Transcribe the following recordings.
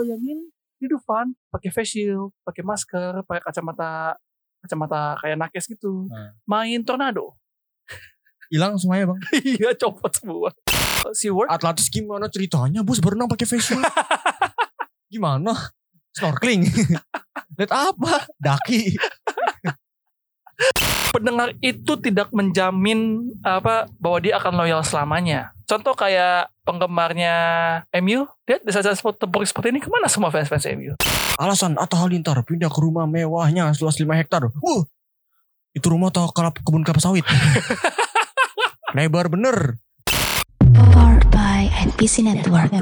bayangin di Dufan pakai face shield, pakai masker, pakai kacamata kacamata kayak nakes gitu. Nah. Main tornado. Hilang semuanya bang. iya, copot semua. Si Word Atlantis gimana ceritanya bos berenang pakai face shield? gimana? Snorkeling? Lihat apa? Daki. pendengar itu tidak menjamin apa bahwa dia akan loyal selamanya. Contoh kayak penggemarnya MU, lihat di saat tempur seperti ini ke mana semua fans-fans MU? Alasan Atta Halilintar pindah ke rumah mewahnya seluas 5 hektar. Wuh, itu rumah atau kelap, kebun kelapa sawit. Lebar bener. Powered by NPC Network.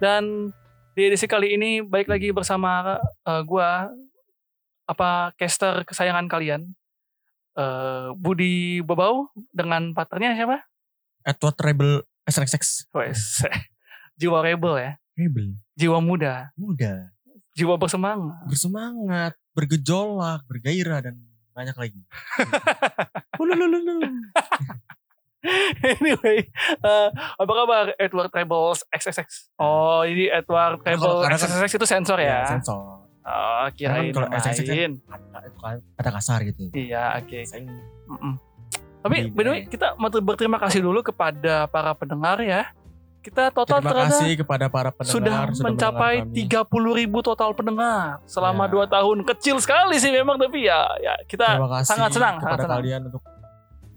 Dan di edisi kali ini baik lagi bersama eh, gua apa caster kesayangan kalian eh, Budi Bobau dengan partnernya siapa? Edward Rebel SRXX. Wes, jiwa rebel ya, Rebel. jiwa muda, Muda. jiwa bersemangat. Bersemangat. Bergejolak. Bergairah. Dan banyak lagi. Anyway, eh, apa kabar Edward Rebels XXX? Oh, ini Edward Nah, Rebel kadang kan- XXX itu sensor ya? sensor. Oh, kirain Kan kalau yang XXX kan- lain. Kan ada kasar gitu. Iya, oke. Mm-mm. Tapi by the way, kita mau berterima kasih dulu kepada para pendengar ya. Kita total terima kasih kepada para pendengar sudah mencapai mendengar kami. 30 ribu total pendengar selama Ya. dua tahun. Kecil sekali sih memang tapi ya, ya kita Terima kasih sangat senang, kepada sangat senang. kalian untuk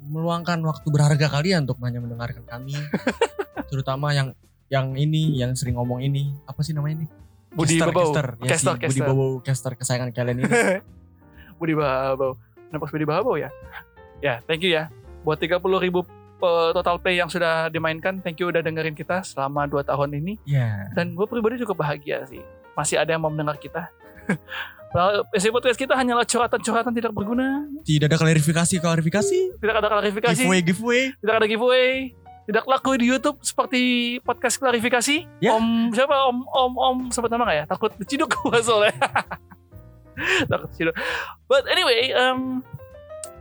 meluangkan waktu berharga kalian untuk hanya mendengarkan kami. Terutama yang yang ini yang sering ngomong ini apa sih namanya ini? Budi Caster, Babau. caster. Ya, Caster, si Budi caster. Bobo caster kesayangan kalian ini. Budi Babau. Kenapa Budi Babau ya? Ya, thank you ya. Buat 30 ribu total play yang sudah dimainkan, thank you udah dengerin kita selama 2 tahun ini. ya. Dan gue pribadi juga bahagia sih. Masih ada yang mau mendengar kita. Isi podcast kita hanyalah curhatan-curhatan tidak berguna. Tidak ada klarifikasi klarifikasi. Tidak ada klarifikasi. Giveaway giveaway. Tidak ada giveaway. Tidak laku di YouTube seperti podcast klarifikasi. Ya. Om siapa? Om Om Om sebut nama gak ya? Takut diciduk gue soalnya. Takut diciduk. But anyway, um,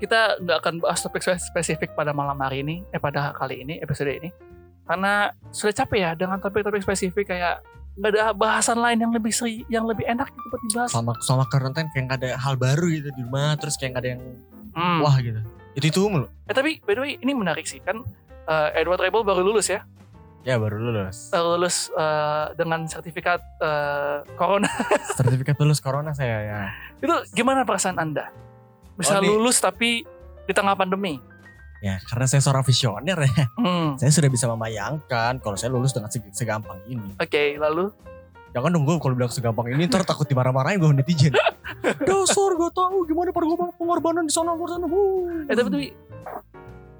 kita nggak akan bahas topik spesifik pada malam hari ini, eh pada kali ini episode ini, karena sudah capek ya dengan topik-topik spesifik kayak nggak ada bahasan lain yang lebih seri, yang lebih enak gitu buat dibahas. Sama sama karantina kayak nggak ada hal baru gitu di rumah terus kayak nggak ada yang Hmm. wah gitu. Itu itu mulu. Eh tapi by the way ini menarik sih kan eh, Edward Rebel baru lulus ya. Ya baru lulus. Baru lulus eh, dengan sertifikat eh, corona. Sertifikat lulus corona saya ya. Itu gimana perasaan Anda? Bisa Oh, lulus tapi di tengah pandemi. Ya karena saya seorang visioner ya. Hmm. Saya sudah bisa membayangkan kalau saya lulus dengan seg- segampang ini. Oke, lalu Jangan nunggu kalau bilang segampang ini ntar takut dimarah-marahin gue netizen. Dasar gak tahu gimana pengorbanan pengorbanan di sana eh tapi, tapi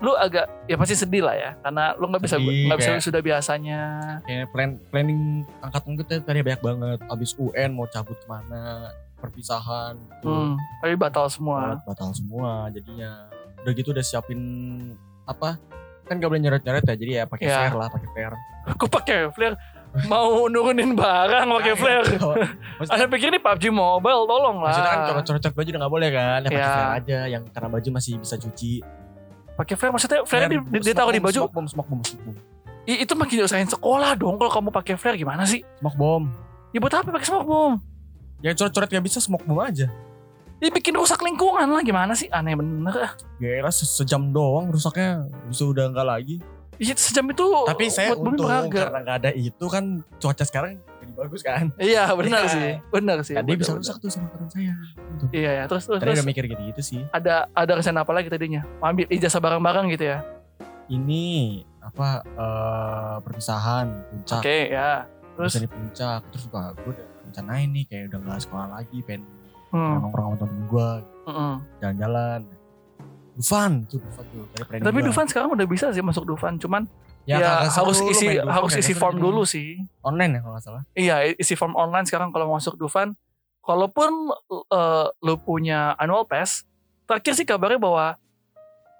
lu agak ya pasti sedih lah ya karena lu nggak bisa nggak bisa sudah biasanya. Kayak plan planning angkatan kita tadi banyak banget. Abis UN mau cabut ke mana, perpisahan, gitu. Hmm, tapi batal semua. Banget, batal semua jadinya. Udah gitu udah siapin apa? Kan gak boleh nyeret-nyeret ya, jadi ya pakai Ya. flare lah, pakai flare. Aku pakai flare mau nurunin barang pakai flare. Anda Maksudnya, pikir ini PUBG Mobile, tolong lah. maksudnya kan coret-coret baju udah gak boleh kan, ya pakai Ya. flare aja. Yang karena baju masih bisa cuci. Pakai flare maksudnya flare di, di- ditaruh di baju. Smoke bomb, smoke bomb, smoke bomb. I- itu makin usahain sekolah dong kalau kamu pakai flare gimana sih? Smoke bomb. Ya buat apa pakai smoke bomb? Ya coret-coret gak bisa smoke bomb aja. Ya bikin rusak lingkungan lah gimana sih? Aneh bener ah. Ya elah, se- sejam doang rusaknya bisa udah enggak lagi. Iya sejam itu Tapi saya untung berharga. karena nggak ada itu kan cuaca sekarang bagus kan. Iya benar Iya. sih, benar sih. Tadi benar, bisa rusak tuh sama koran saya. Gitu. Iya ya, terus terus, Tadi terus udah mikir gitu, gitu sih. ada ada rencana apa lagi tadinya? Mau ambil ijazah bareng-bareng gitu ya? Ini apa eh perpisahan puncak. Oke ya. Terus Bisa di puncak terus juga gue udah rencanain nih kayak udah nggak sekolah lagi pengen hmm, nongkrong sama temen gue mm-mm. jalan-jalan. Dufan tuh Dufan tuh. Tapi gua. Dufan sekarang udah bisa sih masuk Dufan, cuman ya, seru harus isi harus kagak isi seru form dulu sih. Online ya kalau nggak salah. Iya, isi form online sekarang kalau mau masuk Dufan. Kalaupun eh, lu punya annual pass, terakhir sih kabarnya bahwa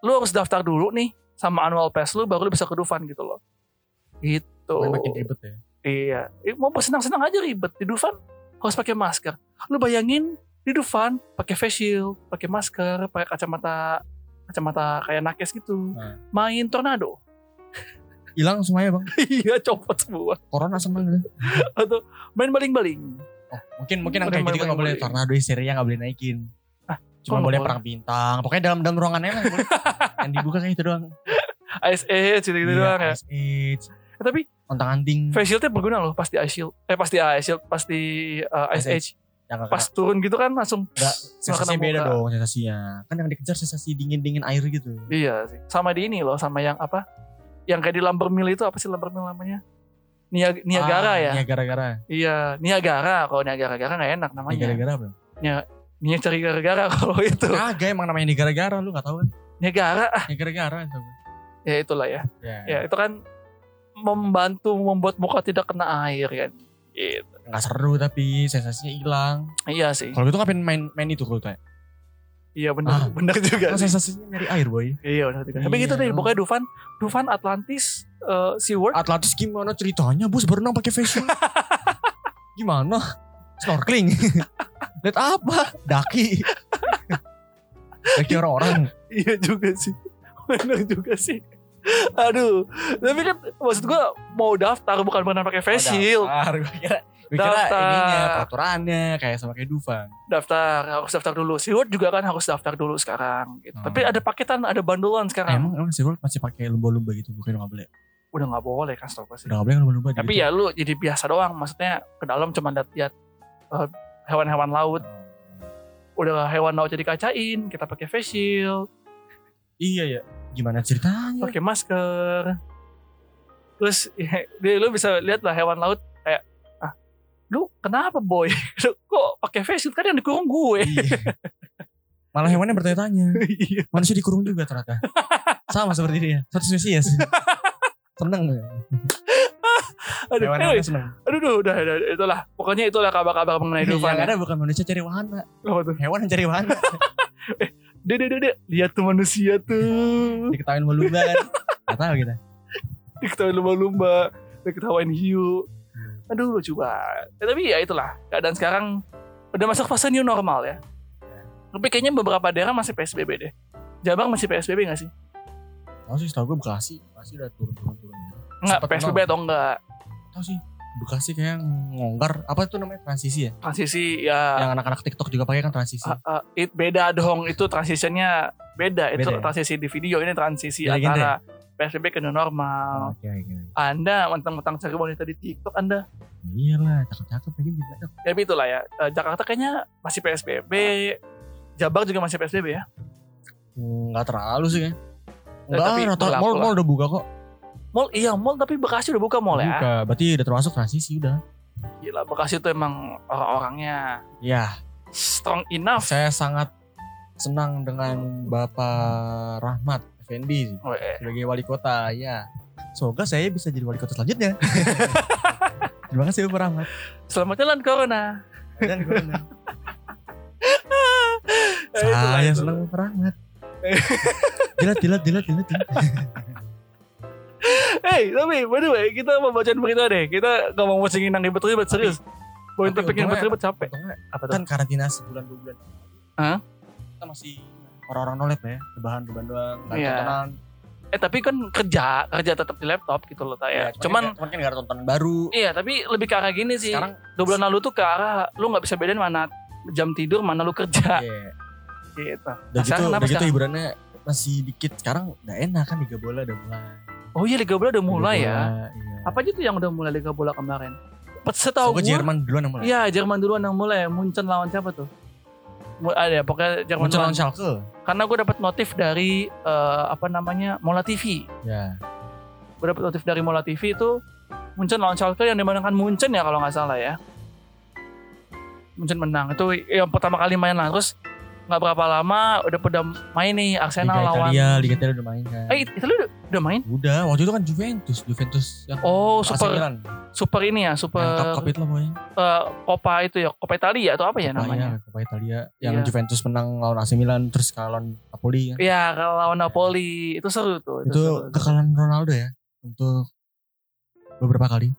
lu harus daftar dulu nih sama annual pass lu baru lu bisa ke Dufan gitu loh. Gitu. Makin ribet ya. Iya, mau bersenang-senang aja ribet di Dufan harus pakai masker. Lu bayangin di Dufan pakai face shield, pakai masker, pakai kacamata kacamata kayak nakes gitu. Nah. Main tornado. Hilang semuanya bang. iya copot semua. Corona sama gitu. Atau main baling-baling. Oh, mungkin mungkin yang kayak gitu kan nggak boleh tornado hysteria nggak boleh naikin. Ah, Cuma boleh perang bintang. Pokoknya dalam dalam ruangannya lah yang dibuka kayak itu doang. Ice Age gitu, Iya, doang ya. Ice Age, Eh, tapi ontang anting. face shieldnya berguna loh pasti Ice Shield. Eh pasti Ice Shield, pasti uh, Ice Ice Age. Yang Pas turun gitu kan langsung Nggak, sensasinya beda muka. dong sensasinya. Kan yang dikejar sensasi dingin-dingin air gitu. Iya sih. Sama di ini loh, sama yang apa? Yang kayak di Lumber Mill itu apa sih Lumber Mill namanya? Nia, Niagara Ah, ya? Niagara-gara. Iya, Niagara. Kalau Niagara-gara nggak enak namanya. Niagara-gara apa? Nia cari gara-gara kalau itu. Kagak emang namanya Niagara-gara lu gak tahu kan? Niagara, Niagara-gara. coba. ya itulah ya. Ya, Ya itu kan membantu membuat muka tidak kena air kan. Gitu. Nggak seru tapi sensasinya hilang. Iya sih. Kalau gitu ngapain main main itu kalau tanya? Iya benar, Ah. benar juga. Sih. sensasinya nyari air boy. Iya benar juga. Tapi Iya. gitu deh, pokoknya Dufan, Dufan Atlantis, eh, SeaWorld. Atlantis gimana ceritanya bos berenang pakai face shield? gimana? Snorkeling? Lihat apa? Daki. Daki orang-orang. Iya juga sih. Benar juga sih. Aduh, tapi kan maksud gua mau daftar bukan benar pakai face shield. Daftar. Gue kira, Daftar. ininya peraturannya kayak sama kayak Dufan. Daftar, harus daftar dulu. SeaWorld juga kan harus daftar dulu sekarang. Gitu. Hmm. Tapi ada paketan, ada bandolan sekarang. Emang emang SeaWorld masih pakai lumba-lumba gitu bukan nggak boleh. Udah nggak boleh kan setahu sih. Udah nggak boleh kan lumba-lumba. Tapi ya lu jadi biasa doang. Maksudnya ke dalam cuma lihat eh, hewan-hewan laut. Udah hewan laut jadi kacain, kita pakai face shield, Iya ya. Gimana ceritanya? pakai masker. Terus ya, lu bisa lihat lah hewan laut lu kenapa boy? Lu Kok pakai face shield kan yang dikurung gue. Iya. Malah hewannya bertanya-tanya. Iya. Manusia dikurung juga ternyata. Sama seperti dia. Satu spesies. Seneng. Aduh, Hewan anyway, hewan seneng. aduh, duh, udah, udah, itulah. Pokoknya itulah kabar-kabar mengenai Dufan. Yang ya. ada bukan manusia cari wahana. Apa tuh? Hewan yang cari wahana. Dek, dek, dek. Lihat tuh manusia tuh. Diketawain lumba kan. Gak tahu kita. Diketawain lumba-lumba. Diketawain hiu. Aduh lucu banget. Ya, tapi ya itulah. Keadaan sekarang udah masuk fase new normal ya. Tapi kayaknya beberapa daerah masih PSBB deh. Jabar masih PSBB gak sih? Tahu sih setahu gue Bekasi. Bekasi udah turun-turun-turun. Enggak, Sempet PSBB atau enggak. Tahu sih. Bekasi kayak ngonggar. Apa itu namanya? Transisi ya? Transisi ya Yang anak-anak TikTok juga pakai kan transisi. uh, uh, it beda dong. Itu transisinya beda. Itu Beda ya? transisi di video. Ini transisi genre antara PSBB ke normal. Oke, oke. Anda mentang-mentang cari wanita di TikTok Anda. Iyalah, cakep-cakep lagi juga. Ya tapi itulah ya. Eh, Jakarta kayaknya masih PSBB. Jabar juga masih PSBB ya. Enggak terlalu sih. Eh, Enggak, rata berlaku mall, lah. mall udah buka kok. Mall iya mall tapi Bekasi udah buka mall ya. Buka, berarti udah termasuk transisi udah. Gila Bekasi tuh emang orang-orangnya Ya, strong enough. saya sangat senang dengan Bapak Rahmat Effendi sih, Oh, eh. sebagai wali kota. Ya, semoga saya bisa jadi wali kota selanjutnya. Terima kasih Bapak Rahmat. Selamat jalan Corona. Dan corona. Eh, saya senang Bapak Rahmat. Jilat, jilat, jilat, jilat. jilat. Hey, tapi by the way, kita mau bacain berita deh. Kita gak mau bacingin yang ribet-ribet, serius. Bawain tapi topik yang ribet-ribet capek. Apa tuh? kan karantina sebulan dua bulan. Hah? Kita masih orang-orang nolet lah ya, rebahan-rebahan doang, nggak Iya. tontonan. Eh tapi kan kerja, kerja tetap di laptop gitu loh Ya, ya. cuman, Cuman kan, nggak ada tontonan baru. iya, tapi lebih ke arah gini sih. Sekarang Dua bulan lalu tuh ke arah lu nggak bisa bedain mana jam tidur mana lu kerja iya. gitu. Udah Nah, gitu, udah gitu sekarang? hiburannya masih dikit. Sekarang udah enak kan Liga Bola udah mulai. Oh iya Liga Bola udah mulai Liga ya. Bola, Iya. Apa aja tuh yang udah mulai Liga Bola kemarin? Setahu Tahu gue Jerman duluan yang mulai. Iya, Jerman duluan yang mulai. Munchen lawan siapa tuh? Ada ya, pokoknya Jerman Muncul lawan. Schalke. Karena gue dapat notif dari eh, apa namanya Mola TV. Ya. Gue dapat notif dari Mola TV itu Munchen lawan Schalke yang dimenangkan Munchen ya kalau nggak salah ya. Munchen menang. Itu yang pertama kali main lah. Terus nggak berapa lama udah pada main nih Liga Arsenal lawan. Italia, Liga Italia udah main kan. Eh, itu lu udah, udah main? Udah, waktu itu kan Juventus, Juventus yang Oh, super Milan. super ini ya, super yang cup cup itu lah pokoknya. eh, Copa itu ya, Copa Italia atau apa ya Copa namanya? ya, Copa Italia yang Iya. Juventus menang lawan AC Milan terus kalah lawan Napoli kan. Iya, kalau lawan Napoli itu seru tuh. Itu seru. kekalahan Ronaldo ya untuk beberapa kali.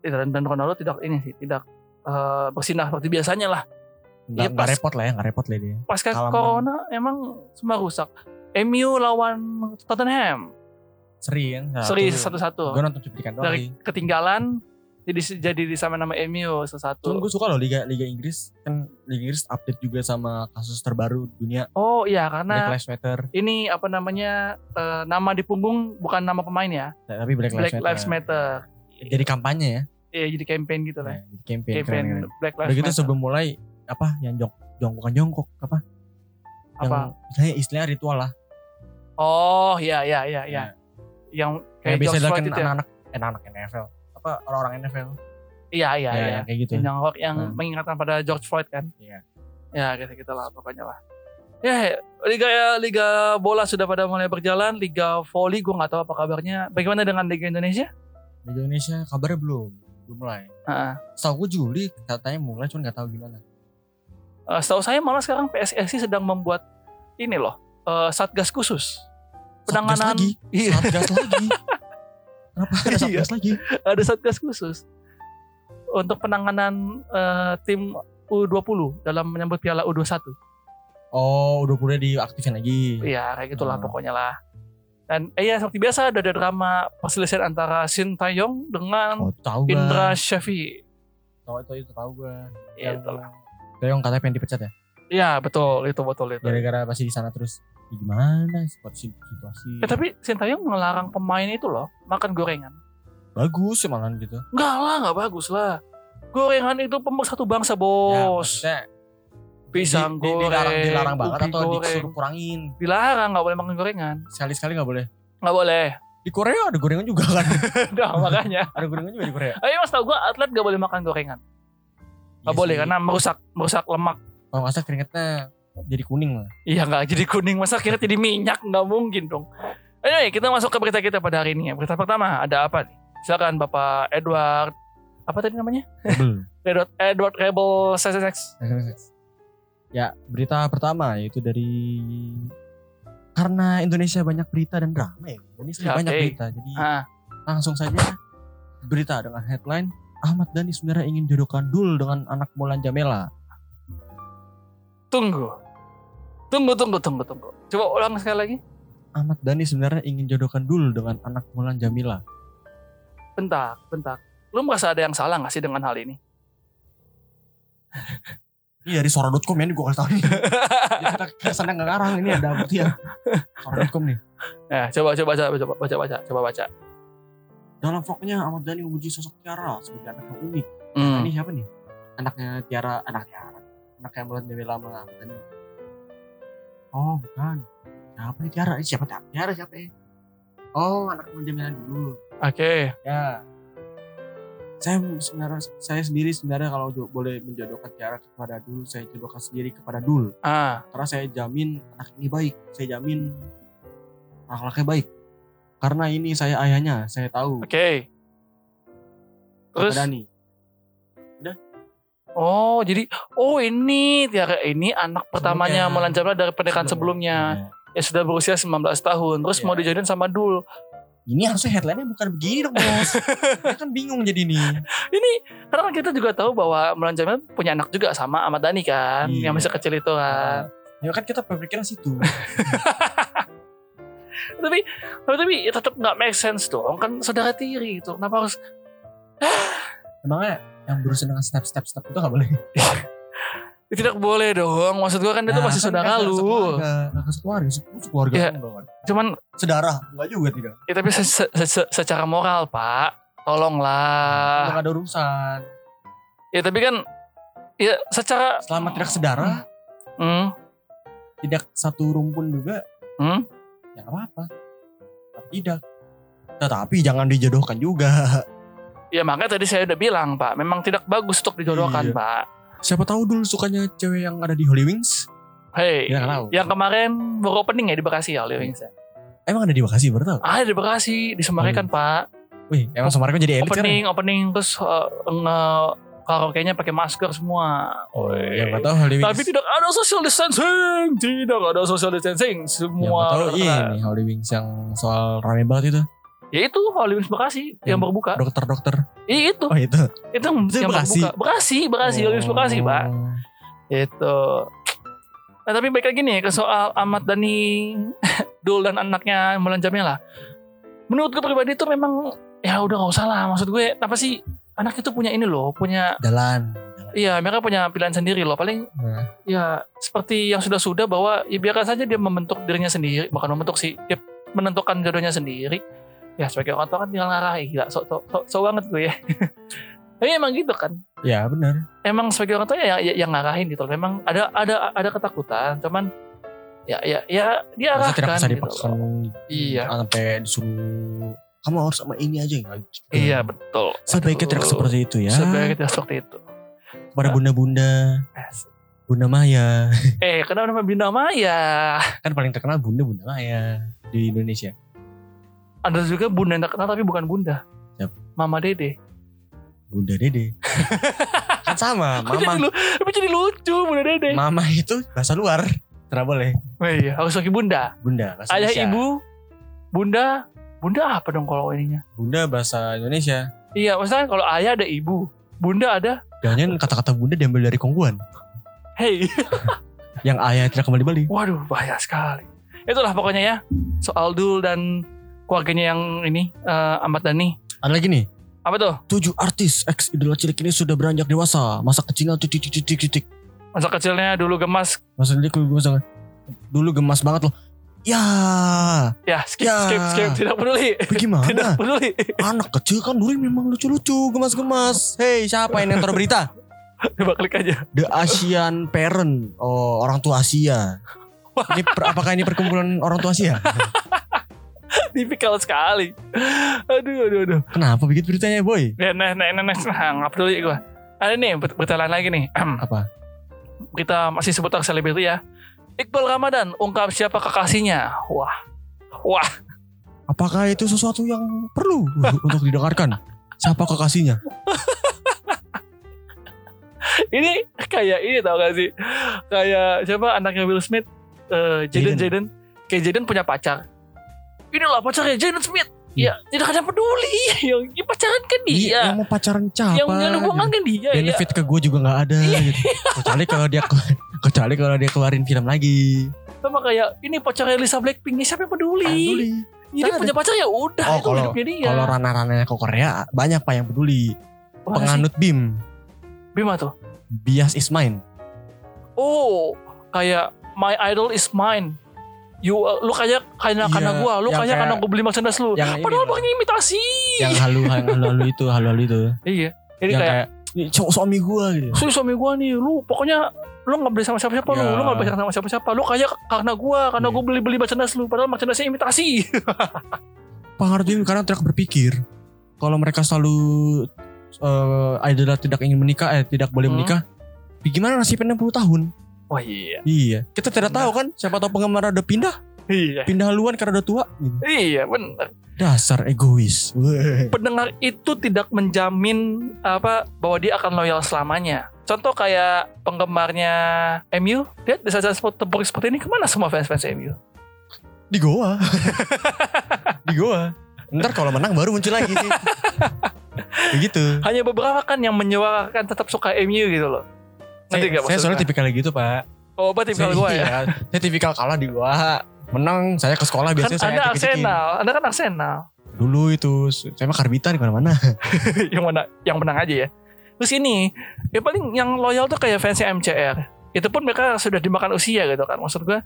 Eh, dan, Ronaldo tidak ini sih, tidak eh, bersinar seperti biasanya lah. Nggak, Iya, nggak pas- repot lah ya, nggak repot lah dia. Pasca Kalah corona emang semua rusak. MU lawan Tottenham. Seri kan. Seri satu-satu. Gue nonton cuplikan doang Dari ketinggalan jadi jadi disama nama MU Cuman satu-satu. gue suka loh Liga Liga Inggris kan Liga Inggris update juga sama kasus terbaru dunia Oh iya Black karena Lives Matter ini apa namanya eh, nama di punggung bukan nama pemain ya. tapi Black, Black Lives, Lives Matter. Matter. jadi kampanye ya Iya jadi campaign gitu lah. Nah, jadi campaign, Campaign keren, keren. Black udah Lives gitu Matter. sebelum mulai apa yang jong jongkokan jongkok apa apa? yang istilahnya istilahnya ritual lah Oh iya iya iya iya. Yang kayak kayak biasa dilakukan itu ya. anak-anak eh, anak-anak NFL apa orang-orang NFL Iya iya ya, iya. yang kayak gitu Yang yang, yang Hmm. mengingatkan pada George Floyd kan. Iya. Ya gitu gitu lah pokoknya lah. Ya liga ya liga bola sudah pada mulai berjalan. Liga volley gue nggak tahu apa kabarnya. Bagaimana dengan liga Indonesia? Liga Indonesia kabarnya belum belum mulai Heeh. setahu gue Juli katanya mulai cuman nggak tahu gimana Eh, setahu saya malah sekarang PSSI sedang membuat ini loh eh, satgas khusus. Penanganan lagi? Iya. Satgas lagi? Kenapa ada Iya. satgas lagi? Ada satgas khusus. Untuk penanganan eh, tim U20 dalam menyambut Piala U21 oh udah kuliah diaktifin lagi? Iya kayak gitulah Hmm. pokoknya lah. Dan eh ya seperti biasa ada drama perselisihan antara Shin Taeyong dengan oh Indra Syafi'i tahu itu itu tahu gue Iya, itulah. Doyong katanya pengen dipecat ya Iya betul itu betul itu. gara-gara masih di sana terus ya gimana situasi situasi Eh, tapi Sintayong melarang pemain itu loh makan gorengan. bagus ya malahan gitu Enggak lah, nggak bagus lah. Gorengan itu pemersatu bangsa ya, bos. maksudnya Pisang di- goreng, dilarang, dilarang banget atau goreng. disuruh kurangin Dilarang nggak boleh makan gorengan. sekali sekali nggak boleh Nggak boleh. di Korea ada gorengan juga kan Nah makanya. ada gorengan juga di Korea Ayo mas tau gue atlet nggak boleh makan gorengan. Iya boleh sih. karena merusak merusak lemak. kalau salah keringetnya jadi kuning lah Iya nggak jadi kuning masa kira jadi minyak nggak mungkin dong. Anyway kita masuk ke berita kita pada hari ini ya. Berita pertama ada apa nih? Silakan Bapak Edward apa tadi namanya? Edward Edward Rebel SSX. ya berita pertama yaitu dari karena Indonesia banyak berita dan drama ya Indonesia Ya, banyak berita jadi Ah, langsung saja berita dengan headline Ahmad Dhani sebenarnya ingin jodohkan Dul dengan anak Mulan Jamela tunggu. Tunggu, tunggu, tunggu, tunggu. Coba ulang sekali lagi. Ahmad Dhani sebenarnya ingin jodohkan Dul dengan anak Mulan Jamila Bentar, bentar. Lu merasa ada yang salah gak sih dengan hal ini? ini dari sora.com ya ini gue kasih tau nih Jadi kita kesannya nggak ngarang ini ada bukti ya sora.com nih Nah, coba, coba, coba, coba, baca, baca, coba baca. Dalam vlognya Ahmad Dhani memuji sosok Tiara sebagai anak yang unik Hmm. ini siapa nih anaknya Tiara anak Tiara anaknya Mulan Jamila sama Ahmad Dhani oh bukan siapa nih Tiara Eh, siapa Tiara Tiara siapa ya oh anak Mulan Jamila dulu Oke. Ya. Saya sebenarnya saya sendiri sebenarnya kalau boleh menjodohkan Tiara kepada Dul, saya jodohkan sendiri kepada Dul. Ah, Karena saya jamin anak ini baik. Saya jamin akhlaknya baik. Karena ini saya ayahnya, saya tahu. oke. Terus, Kata Dani. oh jadi, oh ini Tiara ini anak pertamanya Sebelumnya. Mulan Jamila dari pernikahan sebelumnya. Ya sudah berusia 19 tahun. Terus Iya. mau dijodohin sama Dul. Ini harusnya headline-nya bukan begini dong, Bos. Saya kan bingung jadi ini. Ini karena kan kita juga tahu bahwa Mulan Jamila punya anak juga sama Ahmad Dhani kan, Iya. yang masih kecil itu kan. Ya kan kita berpikiran situ. Tapi tapi, tapi ya tetap nggak make sense dong, kan saudara tiri itu. Kenapa harus Emangnya yang berurusan dengan step-step step itu gak boleh? Ya, tidak boleh dong? Maksud gua kan itu Nah, masih kan saudara kan lu. Nah, Iya. enggak kan? Cuman Sedara, enggak juga tidak. ya tapi se- se- se- secara moral pak, tolonglah. gak ada urusan. Ya tapi kan ya secara Selama tidak sedara, hmm, tidak satu rumpun juga, hmm, ya gak apa-apa. Tapi tidak. Tetapi jangan dijodohkan juga. ya makanya tadi saya udah bilang pak, memang tidak bagus untuk dijodohkan Iya. pak. Siapa tahu dulu sukanya cewek yang ada di Holy Wings? Hei, Ya, tahu. yang kemarin baru opening ya di Bekasi ya, Living Emang ada di Bekasi baru tahu? Ah di Bekasi di Semarang pak. Wih, emang Semarang jadi elit sekarang? opening opening terus uh, nge karaoke-nya pakai masker semua. Oh, yang tahu Holy Wings. Tapi tidak ada social distancing, tidak ada social distancing. yang Semua gak tahu ini Holy Wings yang soal rame banget itu. Ya itu Hollywood Bekasi yang Yang berbuka. Dokter-dokter. Iya itu, Oh itu. itu yang Itu yang Bekasi? berbuka. Bekasi, Bekasi, Hollywood Bekasi, Pak. Oh. Itu. Nah, tapi baik lagi nih ke soal Ahmad Dhani Dul dan anaknya Mulan Jamila. Menurut gue pribadi itu memang ya udah gak usah lah. Maksud gue apa sih anak itu punya ini loh, punya Jalan. iya mereka punya pilihan sendiri loh. Paling Nah, ya seperti yang sudah-sudah bahwa ya biarkan saja dia membentuk dirinya sendiri, bukan membentuk sih, dia menentukan jodohnya sendiri. Ya sebagai orang tua kan tinggal ngarahin gila, so, so, so, so banget gue ya. Tapi emang gitu kan. ya benar. Emang sebagai orang tua ya yang, yang ngarahin gitu loh. Memang ada ada ada ketakutan, cuman ya ya ya dia Masa tidak arahkan bisa gitu dipaksa loh. Iya. sampai disuruh kamu harus sama ini aja enggak gitu. Iya betul. Sebaiknya tidak seperti itu ya. Sebaiknya tidak seperti itu. Kepada bunda-bunda, Asik. Bunda Maya. Eh, kenapa nama Bunda Maya? kan paling terkenal Bunda Bunda Maya di Indonesia. Ada juga Bunda yang terkenal tapi bukan Bunda. Siapa? Mama Dede. Bunda Dede. kan sama, jadi, Mama. lu- tapi jadi lucu Bunda Dede. Mama itu bahasa luar. Tidak boleh. Oh iya, harus pakai Bunda. Bunda bahasa Ayah Indonesia. ibu, Bunda, Bunda apa dong kalau ininya? Bunda bahasa Indonesia. Iya, maksudnya kalau ayah ada ibu, Bunda ada Jangan kata-kata Bunda diambil dari Kongguan. hey. Yang ayah tidak kembali Bali. Waduh, bahaya sekali. Itulah pokoknya ya soal Dul dan keluarganya yang ini eh, Ahmad Dhani. Ada lagi nih. Apa tuh? Tujuh artis ex idola cilik ini sudah beranjak dewasa. Masa kecilnya titik titik titik titik. Masa kecilnya dulu gemas. Masa gemas banget. Dulu gemas banget loh. Ya, Ya, skip, Ya. skip, skip. Tidak peduli. Tidak bagaimana? peduli. Anak kecil kan dulu memang lucu-lucu, gemas-gemas. Hei, siapa ini yang taruh berita? Coba klik aja. The Asian Parent. Oh, orang tua Asia. Ini per- apakah ini perkumpulan orang tua Asia? Tipikal sekali. Aduh, aduh, aduh. Kenapa bikin beritanya, boy? Ya, nah, nah, nah, nah, nah, peduli gue. Ada nih berita lain lagi nih. Apa? Kita masih seputar selebriti ya. Iqbal Ramadan ungkap siapa kekasihnya. Wah, wah. Apakah itu sesuatu yang perlu untuk didengarkan? Siapa kekasihnya? Ini kayak ini tau gak sih? Kayak siapa anaknya Will Smith? Eh, Jaden, Jaden. Kayak Jaden punya pacar. Inilah pacarnya Jaden Smith. Iya. Ya, tidak ada peduli. Yang yang pacaran kan dia. Iya, yang mau pacaran siapa? yang ada hubungan kan dia. Ya. Benefit ke gue juga nggak ada. Iya. gitu. Kecuali kalau dia kecuali kalau dia keluarin film lagi. Sama kayak ini pacarnya Lisa Blackpink. Siapa yang peduli? Peduli. Jadi Nggak punya pacar ya udah Oh, itu kalau- hidupnya dia. Kalau ranah-ranahnya ke Korea banyak pak yang peduli. Mana sih? Penganut BIM, Bima tuh. bias is mine. Oh, kayak my idol is mine. You, uh, lu kayak karena Iya, karena gua, lu kayak karena gua beli merchandise lu. Yang ini Padahal pakai imitasi. yang halu yang halu-halu itu, halu-halu itu. Iya. Jadi yang kayak, kayak "Ini suami gua gitu. "Su, suami gua nih, lu pokoknya lu nggak beli sama siapa-siapa lu, Ya. lu nggak beli sama siapa-siapa. Lu kayak karena gua, karena Iya. gua beli-beli merchandise lu, padahal merchandise imitasi. BIM karena tidak berpikir kalau mereka selalu eh idola tidak ingin menikah, eh tidak boleh Hmm. menikah. Gimana nasibnya 60 tahun? Wah iya. Iya. Kita tidak tahu kan siapa tahu penggemar udah pindah, Iya. pindah haluan karena udah tua. Gitu. Iya, benar. Dasar egois. Pendengar itu tidak menjamin apa bahwa dia akan loyal selamanya. Contoh kayak penggemarnya MU, lihat di saat tempur seperti ini ke mana semua fans-fans MU? Di Goa. di Goa. Ntar kalau menang baru muncul lagi sih. Begitu. Hanya beberapa kan yang menyuarakan tetap suka MU gitu loh. Ngerti Saya, gak saya soalnya tipikal gitu pak. Oh, berarti tipikal Saya- gue ya. iya, Saya tipikal kalah di Goa. Menang saya ke sekolah Kan biasanya saya Anda ejek-ejekin. Arsenal, Anda kan Arsenal. Dulu itu saya mah karbitan di mana-mana. yang mana yang menang aja ya. Terus ini, ya paling yang loyal tuh kayak fansnya MCR. Itu pun mereka sudah dimakan usia gitu kan. Maksud gue,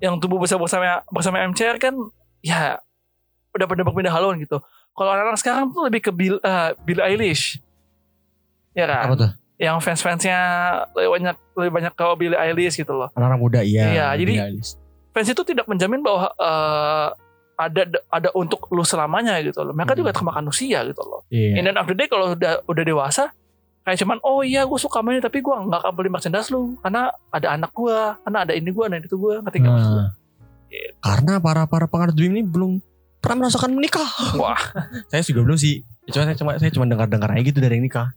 yang tubuh besar bersama bersama MCR kan, ya udah pada berpindah haluan gitu. Kalau anak-anak sekarang tuh lebih ke Bill, eh, Billie Eilish. Ya kan? Apa tuh? Yang fans-fansnya lebih banyak lebih banyak ke Billie Eilish gitu loh. Anak-anak muda iya. Iya, jadi-. Fans itu tidak menjamin bahwa eh, ada ada untuk lu selamanya gitu loh. Mereka Hmm. juga termakan usia gitu loh. Iya. In the end of the day kalau udah udah dewasa kayak cuman oh iya gue suka main tapi gue nggak akan beli merchandise lu karena ada anak gue karena ada ini gue ada itu gue ngerti nggak gue? Nah, karena para para penganut BIM ini belum pernah merasakan menikah. wah saya juga belum sih. Cuma saya cuma saya cuma dengar-dengar aja gitu dari yang nikah.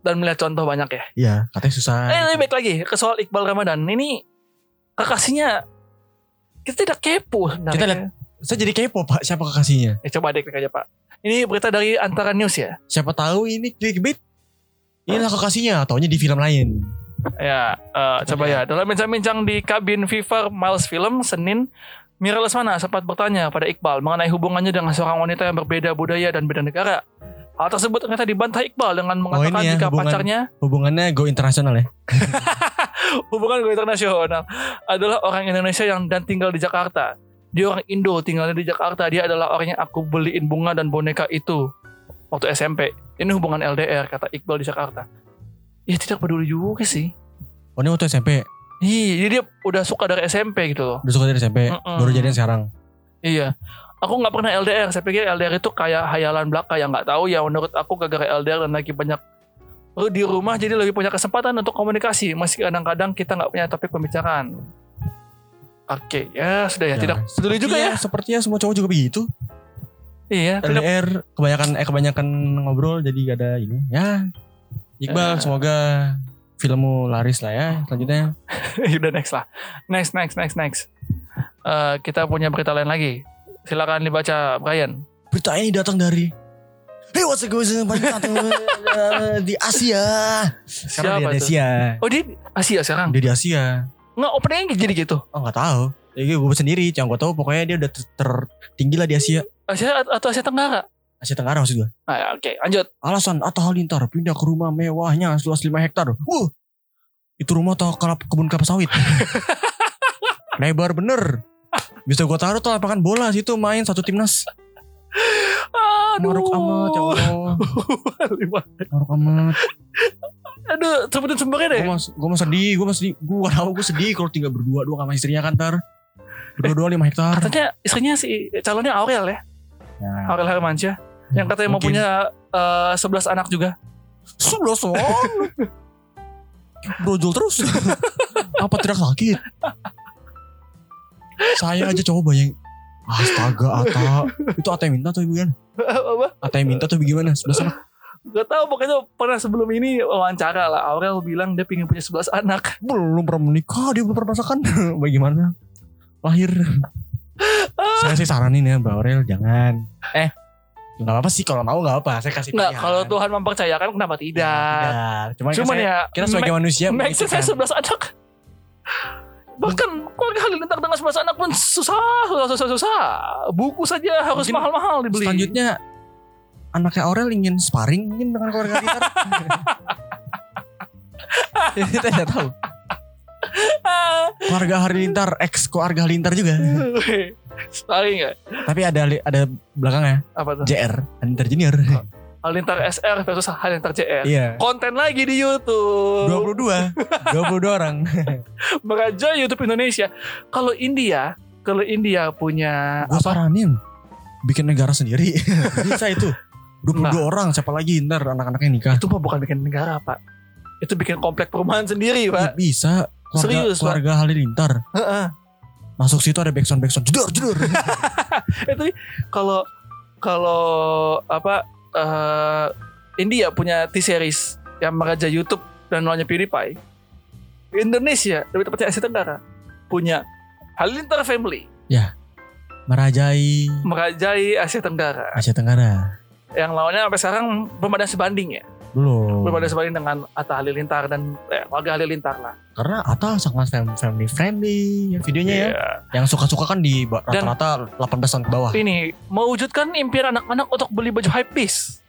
dan melihat contoh banyak ya Iya, katanya susah. eh lebih baik lagi ke soal Iqbal Ramadan ini kekasihnya kita tidak kepo sebenarnya Kita lihat. Saya jadi kepo pak, siapa kekasihnya? ya, coba deh klik aja pak ini berita dari Antara News ya Siapa tahu ini clickbait. Inilah kekasihnya, taunya di film lain. Ya, eh, coba ya. Dalam bincang-bincang di kabin FIFA Miles Film Senin, Mira Lesmana sempat bertanya pada Iqbal mengenai hubungannya dengan seorang wanita yang berbeda budaya dan beda negara. Hal tersebut ternyata dibantah Iqbal dengan mengatakan ini ya, jika hubungan- pacarnya Hubungannya go internasional ya. hubungan gue internasional adalah orang Indonesia yang dan tinggal di Jakarta. Dia orang Indo tinggalnya di Jakarta. Dia adalah orang yang aku beliin bunga dan boneka itu waktu SMP. Ini hubungan LDR kata Iqbal di Jakarta. Ya tidak peduli juga sih. Oh ini waktu SMP. Iya, jadi dia udah suka dari SMP gitu loh. Udah suka dari SMP. Mm-mm. Baru jadian sekarang. Iya. Aku nggak pernah LDR. Saya pikir LDR itu kayak hayalan belaka yang nggak tahu ya. Menurut aku gara-gara LDR dan lagi banyak Lu di rumah jadi lebih punya kesempatan untuk komunikasi. Meski kadang-kadang kita nggak punya topik pembicaraan. Oke, ya sudah ya. Ya, Tidak peduli juga ya. Sepertinya- Sepertinya semua cowok juga begitu. Iya, tidak LDR kebanyakan eh kebanyakan ngobrol jadi gak ada ini. Ya. Iqbal Eh. semoga filmmu laris lah ya selanjutnya. udah next lah. Next, next, next, next. Eh, kita punya berita lain lagi. Silakan dibaca Brian. Berita ini datang dari Hey what's up guys di Asia. Sekarang Siapa dia di tuh? Asia. Oh dia Asia sekarang. Dia di Asia. Nggak openingnya jadi gitu. Oh nggak tahu. Ya gue sendiri, yang gue tahu pokoknya dia udah ter- tertinggi lah di Asia. Asia atau Asia Tenggara. Asia Tenggara maksud gue. Ah, ya, Oke, lanjut. Alasan Atta Halilintar pindah ke rumah mewahnya seluas 5 hektar. Wuh, itu rumah atau kelap, kebun kelapa sawit. Lebar bener. Bisa gue taruh tuh lapangan bola situ main satu timnas. Aduh. Maruk amat ya Allah. Lima. Maruk amat. Aduh, sebutin sumbernya deh. Gue mas, gue mas sedih, gue mas sedih. Gue gak tau gue sedih kalau tinggal berdua dua sama istrinya kan ntar. Berdua-dua 5 hektar. Katanya istrinya si calonnya Aurel ya. Ya, Aurel Hermansyah. Yang katanya mau mungkin. punya eh, 11 anak juga. Sebelah son. Brojol terus. Apa tidak sakit? Saya aja coba bayang. Astaga Ata. Itu Ata yang minta atau gimana? Apa? Ata yang minta atau gimana? Sebelah sana. Gak tahu pokoknya pernah sebelum ini wawancara lah. Aurel bilang dia pengen punya 11 anak. Belum pernah menikah. Dia belum pernah merasakan. Bagaimana? Lahir. Saya sih saranin ya Mbak Aurel. Jangan. Eh. Gak apa-apa sih. Kalau mau gak apa. Saya kasih Nggak, pilihan. kalau Tuhan mempercayakan kenapa tidak? Tidak. Cuman, Cuman saya- ya, Kita sebagai manusia. Max saya memikirkan. 11 anak. Bahkan keluarga Halilintar dengan 11 anak pun susah, susah, susah, susah. Buku saja harus mahal-mahal dibeli. Selanjutnya anaknya Aurel ingin sparring mungkin dengan keluarga Halilintar. Kita tidak tahu. Keluarga Halilintar, ex keluarga Halilintar juga. Sekali nggak? Tapi ada ada belakangnya Apa tuh? JR Halilintar Junior. Halilintar SR versus Halilintar CR. Iya. Konten lagi di YouTube. 22 22 orang. Meraja YouTube Indonesia. Kalau India, kalau India punya Gue apa? saranin bikin negara sendiri. Bisa itu. 22 Nah. orang siapa lagi ntar anak-anaknya nikah. Itu mah bukan bikin negara, Pak. Itu bikin komplek perumahan sendiri, Ya, Pak. bisa. Keluarga, Serius, Pak. keluarga Halilintar. Heeh. Masuk situ ada backsound backsound jedor jedor. itu kalau kalau apa eh, India punya T-series yang meraja YouTube dan lawannya PewDiePie. Indonesia lebih tepatnya Asia Tenggara punya Halilintar Family Merajai merajai Asia Tenggara. Asia Tenggara. Yang lawannya sampai sekarang belum ada sebanding ya. Belum. Belum ada sebanding dengan Atta Halilintar dan eh, warga Halilintar lah. Karena Atta sangat fam- family friendly ya videonya ya. Iya. Yang suka-suka kan di rata-rata 18 tahun ke bawah. Ini mewujudkan impian anak-anak untuk beli baju hype piece.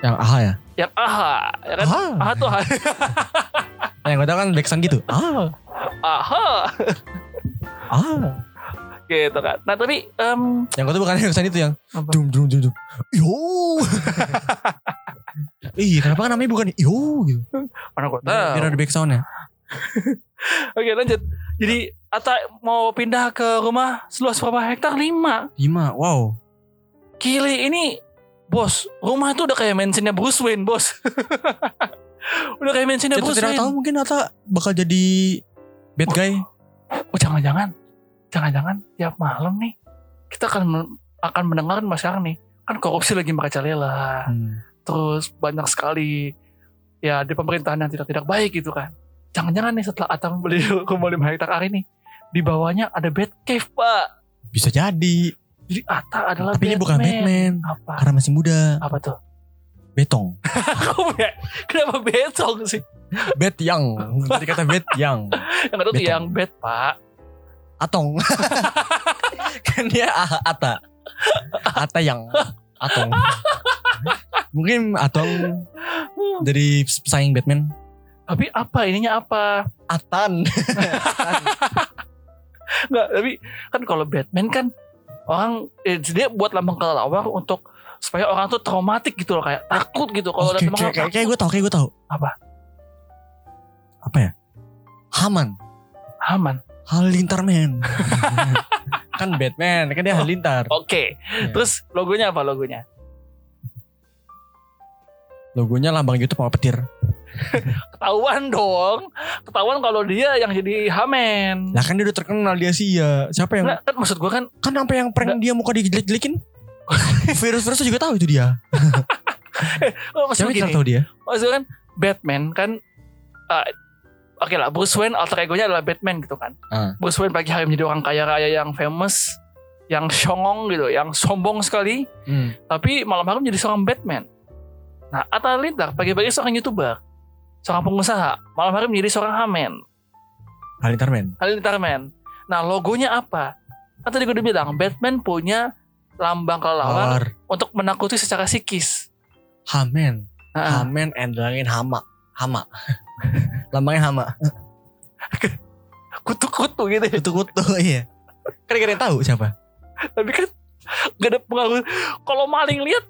Yang AHA ya. Yang AHA, ya kan? AHA. AHA tuh AHA. Yang gue tau kan backsound gitu. Ah. AHA. Ah. gitu kan. Nah tapi em, Yang gue tuh bukan backsound itu yang Apa? dum dum dum dum. Yo. Ih, kenapa kan namanya bukan yo gitu. mana gue Biar, biar tahu. ada backsoundnya. Oke lanjut. Jadi Ata mau pindah ke rumah seluas berapa hektar? 5. 5. Wow. Kili ini bos, rumah itu udah kayak mansionnya Bruce Wayne bos. udah kayak mansionnya Bruce tidak Wayne. tahu mungkin Atta bakal jadi bad guy. Oh jangan-jangan, jangan-jangan tiap malam nih kita akan akan mendengar masyarakat nih kan korupsi lagi merajalela. Hmm. Terus banyak sekali ya di pemerintahan yang tidak tidak baik gitu kan. Jangan-jangan nih setelah Atta membeli rumah 5 hektar hari ini di bawahnya ada Batcave pak. Bisa jadi. Jadi Atta adalah Tapi ini bukan Batman. Apa? Karena masih muda. Apa tuh? Betong. Kenapa betong sih? Bet yang. Dari kata bet yang. Yang Betong. yang bed pak. Atong. kan dia Ata. Ata yang. Atong. Mungkin Atong dari pesaing Batman. Tapi apa ininya apa? Atan. Nggak, tapi kan kalau Batman kan orang eh, dia buat lambang kelelawar untuk supaya orang tuh traumatik gitu loh kayak takut gitu kalau lambang kayak, kayak, kayak gue tau, kayak gue tau. Apa? Apa ya? Haman. aman. Halilintar man. kan Batman, kan dia halilintar. Oke. Iya. Terus logonya apa logonya? Logonya lambang YouTube sama petir. Ketahuan dong. Ketahuan kalau dia yang jadi Hamen. Lah kan dia udah terkenal dia sih ya. Siapa yang Nggak, kan maksud gue kan kan sampai yang prank dia muka dijelek-jelekin. Virus-virusnya juga tahu itu dia. oh, maksud Siapa gini. tahu dia? Maksudnya kan Batman kan eh, Oke lah, Bruce Wayne alter egonya adalah Batman gitu kan. Ah. Bruce Wayne pagi hari menjadi orang kaya raya yang famous, yang songong gitu, yang sombong sekali. Hmm. Tapi malam-malam jadi seorang Batman. Nah, Atta Halilintar pagi-pagi seorang youtuber, seorang pengusaha, malam-hari menjadi seorang Hamen, Halilintar man. Halilintar Man. Nah, logonya apa? Kan tadi gue udah bilang, Batman punya lambang kelelawar Lawar. untuk menakuti secara psikis. Hamen. Nah, Hamen endangin hama. Hama. Lambangnya hama. kutu-kutu gitu. ya. Kutu-kutu iya. Kan yang tahu siapa. Tapi kan gak ada pengaruh. Kalau maling lihat,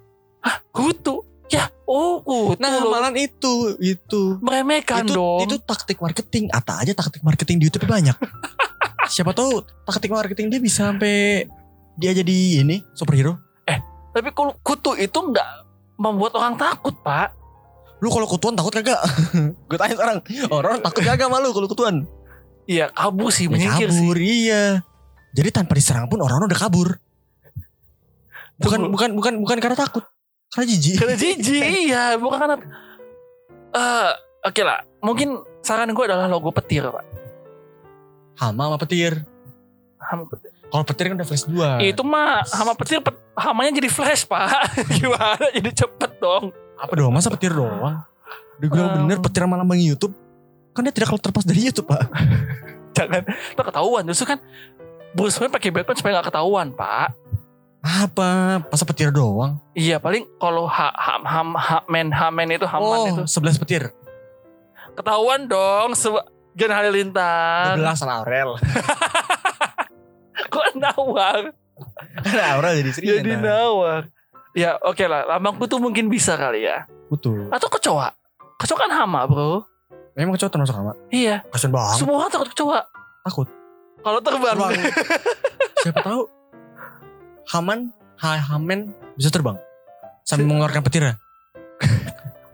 Hah, kutu. Ya, oh kutu. Nah, loh. malah itu, itu. meremehkan itu, dong. itu taktik marketing. Ata aja taktik marketing di YouTube banyak. Siapa tahu taktik marketing dia bisa sampai dia jadi ini superhero. Tapi kalau kutu itu nggak membuat orang takut, Pak. Lu kalau kutuan takut kagak? Gue tanya sekarang. Orang takut kagak malu kalau kutuan? Iya, kabur sih, Ya, menyingkir sih. kabur iya. Jadi tanpa diserang pun orang udah kabur. Bukan bukan bukan bukan karena takut. Karena jijik. Karena jijik, iya, bukan karena Eh, oke lah. Mungkin saran gue adalah logo petir, Pak. Hama sama petir. Hama petir. Kalau petir kan udah flash dua. Itu mah hama petir, pet- hamanya jadi flash, Pak. Gimana? Jadi cepet dong. Apa dong? Masa petir doang? Udah gue Um. bener petir sama lambang YouTube. Kan dia tidak kalau terlepas dari YouTube pak. Jangan, itu ketahuan. Justru kan Bruce Wayne pakai Batman supaya gak ketahuan, Pak. Apa? Masa petir doang? Iya, paling kalau ha, ham, ham, hamen, hamen itu, haman oh, itu. 11 petir. Ketahuan dong, Gen Halilintar. 12 sama Aurel. Kok nawar? Kan Aurel jadi Serena. Jadi nawar. Ya oke lah, lambangku tuh mungkin bisa kali ya. Betul. Atau kecoa. Kecoa kan hama bro. Memang kecoa termasuk sama. Iya, Kasian banget. semua orang takut kecoa. Takut. Kalau terbang. Terbang. Siapa tahu Haman, ha, Hamen bisa terbang sambil mengeluarkan petir ya.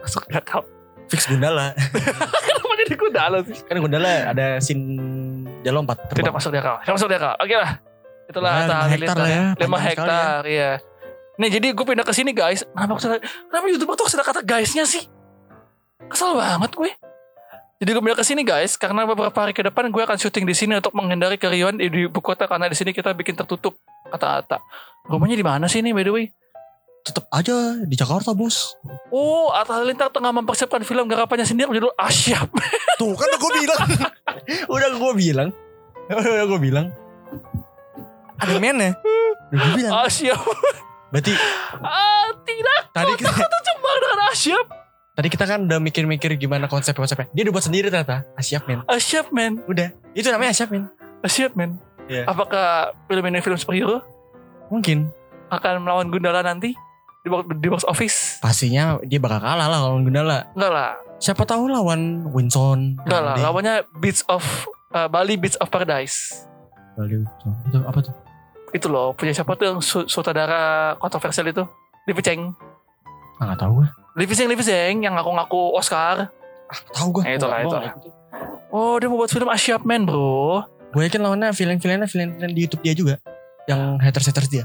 Masuk akal. Fix Gundala. Kenapa jadi kudala sih? kan Gundala ada scene dia lompat. Tidak terbang. masuk di akal. Tidak masuk di akal. Oke lah. Itulah Ya, lima hektar lah ya. 5 Panjang sekali hektar, iya. Nih jadi gue pindah ke sini guys. Kenapa kesel, kenapa YouTuber tuh sudah kata guysnya sih? Kesel banget gue. Jadi gue pindah ke sini guys karena beberapa hari ke depan gue akan syuting di sini untuk menghindari keriuhan di ibu kota karena di sini kita bikin tertutup kata Atta. Rumahnya di mana sih nih by the way? Tetep aja di Jakarta bos. Oh, Atta Halilintar tengah mempersiapkan film garapannya sendiri berjudul Asyap. Tuh kan gue bilang. udah gue bilang. Udah gue bilang. Ada mana? Udah gue bilang. Asyap. Berarti Ah, tidak tadi kita, tercemar dengan Asyap. tadi kita kan udah mikir-mikir gimana konsep-konsepnya. Dia udah buat sendiri ternyata. Asyap men. Asyap man. Udah. Itu namanya Asyap men. Asyap man. Iya. Apakah film ini film superhero? Mungkin. akan melawan Gundala nanti di box, di box office? Pastinya dia bakal kalah lah lawan Gundala. Enggak lah, Siapa tahu lawan Winson. enggak lah. Lawannya Beats of uh, Bali Beats of Paradise. Bali. Itu apa tuh? Itu loh, punya siapa tuh yang su- sutradara kontroversial itu? Livi Cheng. Ah, gak tahu gue. Livi Cheng, Livi Cheng yang ngaku-ngaku Oscar. Ah, tahu gue. Eh, itulah, itulah. Oh, dia mau buat film Asyap Man, bro. Gue yakin lawannya villain-villainnya villain-villain di YouTube dia juga. Yang haters-haters dia.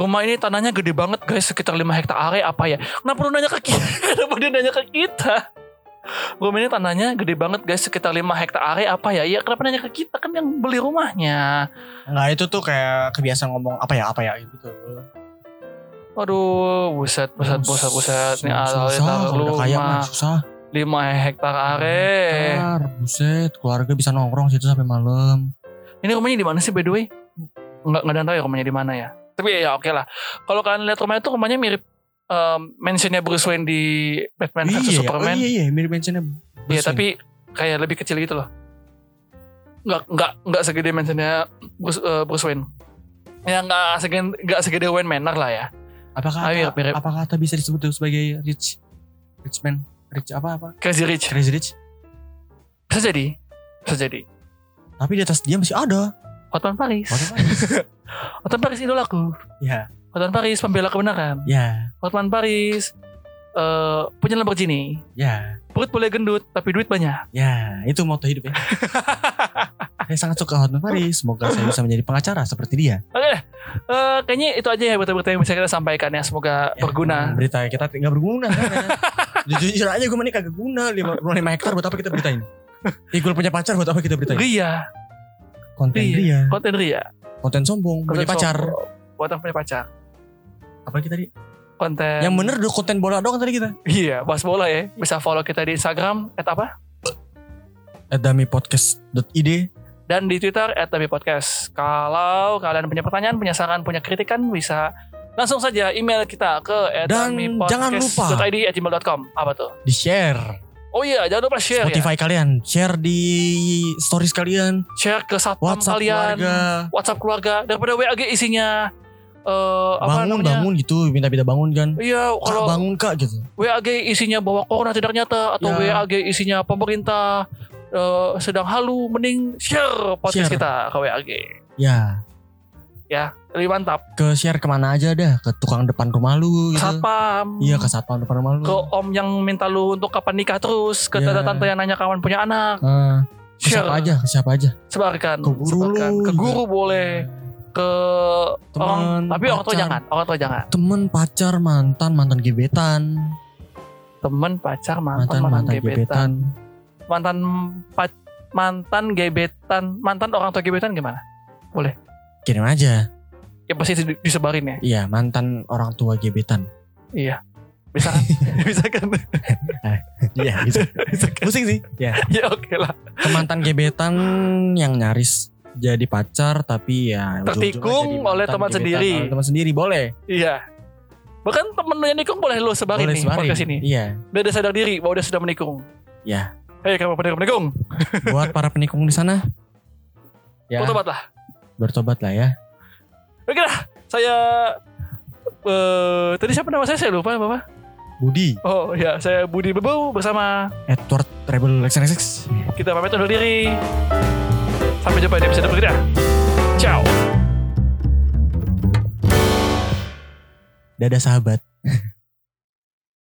Rumah ini tanahnya gede banget, guys. Sekitar 5 hektar area apa ya? Kenapa lu nanya ke kita? Kenapa dia nanya ke kita? Rumah ini tanahnya gede banget, guys. Sekitar 5 hektar area apa ya? Iya, kenapa nanya ke kita? Kan yang beli rumahnya. Nah itu tuh kayak kebiasaan ngomong apa ya apa ya gitu. Waduh, buset, buset, buset, buset. Ini Susah, kaya mah rumah. susah. 5 hektar are. Ntar, buset, keluarga bisa nongkrong situ sampai malam. Ini rumahnya di mana sih by the way? Nggak nggak ada yang tahu ya rumahnya di mana ya. Tapi ya oke lah. Kalau kalian lihat rumahnya tuh rumahnya mirip um, mansionnya Bruce Wayne di Batman vs iya, ya. oh, Superman. iya, iya, mirip mentionnya. Iya tapi kayak lebih kecil gitu loh. Nggak nggak nggak segede mansionnya Bruce, uh, Bruce Wayne. Ya nggak segede nggak segede Wayne Manor lah ya. apakah kata, mirip. apakah kata bisa disebut sebagai rich rich man rich apa apa Crazy Rich. crazy rich Bisa jadi. Bisa jadi. tapi di atas dia masih ada Hotman Paris. Hotman Hotman Paris idolaku. ya Hotman Paris pembela kebenaran. ya Hotman Paris eh punya Lamborghini. ya Perut boleh gendut tapi duit banyak. ya itu moto hidup ya saya sangat suka Hotman Paris semoga saya bisa menjadi pengacara seperti dia Oke deh. Eh, kayaknya itu aja ya berita-berita yang bisa kita sampaikan ya. Semoga Ya, berguna. berita kita nggak berguna kan, ya. jujur, aja gue ini kagak guna lima, rumah lima hektar buat apa kita beritain Igul punya pacar buat apa kita beritain Ria, konten Iya. dia konten Ria. konten sombong punya Konten pacar sombong. Konten punya pacar. apa kita tadi Konten. yang bener dong konten bola doang tadi kita Iya, bahas bola ya. Bisa follow kita di Instagram at apa? damipodcast.id Dan di Twitter at Tabi Podcast. Kalau kalian punya pertanyaan, punya saran, punya kritikan bisa langsung saja email kita ke Dan jangan lupa. Apa tuh? di share Oh iya, jangan lupa share ya. Spotify kalian share di stories kalian Share ke satpam WhatsApp kalian. keluarga WhatsApp keluarga daripada WAG isinya apa bangun namanya? bangun gitu minta-minta bangun kan Iya, kak kalau bangun kak gitu WAG isinya bahwa corona tidak nyata atau Ya. WAG isinya pemerintah eh, sedang halu, mending share podcast Share. kita ke WAG. ya Lebih mantap. ke share ke mana aja dah ke tukang depan rumah lu gitu Satpam. iya ke satpam depan rumah lu Ke om yang minta lu untuk kapan nikah terus, ke Ya. tante-tante yang nanya kapan punya anak. Ke Share. siapa aja ke siapa aja Sebarkan. ke guru sebarkan. lu Ke juga. guru boleh. Ke orang, Teman, tapi orang tua pacar. jangan. Orang tua jangan. temen pacar mantan mantan gebetan Temen, pacar, mantan, mantan mantan, mantan gebetan. gebetan mantan pac mantan gebetan mantan orang tua gebetan gimana? Kirim aja. Ya pasti di- disebarin ya? Iya mantan orang tua gebetan. Iya. Bisa kan? Bisa kan? Iya bisa. Bisa kan? Pusing sih. Ya ya oke lah. Ke mantan gebetan yang nyaris jadi pacar tapi ya Tertikung oleh teman gebetan sendiri. oleh teman sendiri boleh. Iya. Bahkan temen yang nikung boleh lu sebarin boleh nih sebarin. podcast ini. Iya. Biar dia sadar diri bahwa dia sudah menikung. Ya. Hei kamu penikung menikung buat para penikung di sana. Ya. Bertobat lah bertobat lah ya. Oke lah saya eh tadi siapa nama saya? Saya lupa bapak Budi. Oh ya saya Budi Bebau bersama Edward Rebel XNXX kita pamit undur diri. Sampai jumpa di episode berikutnya. Ciao. Dadah sahabat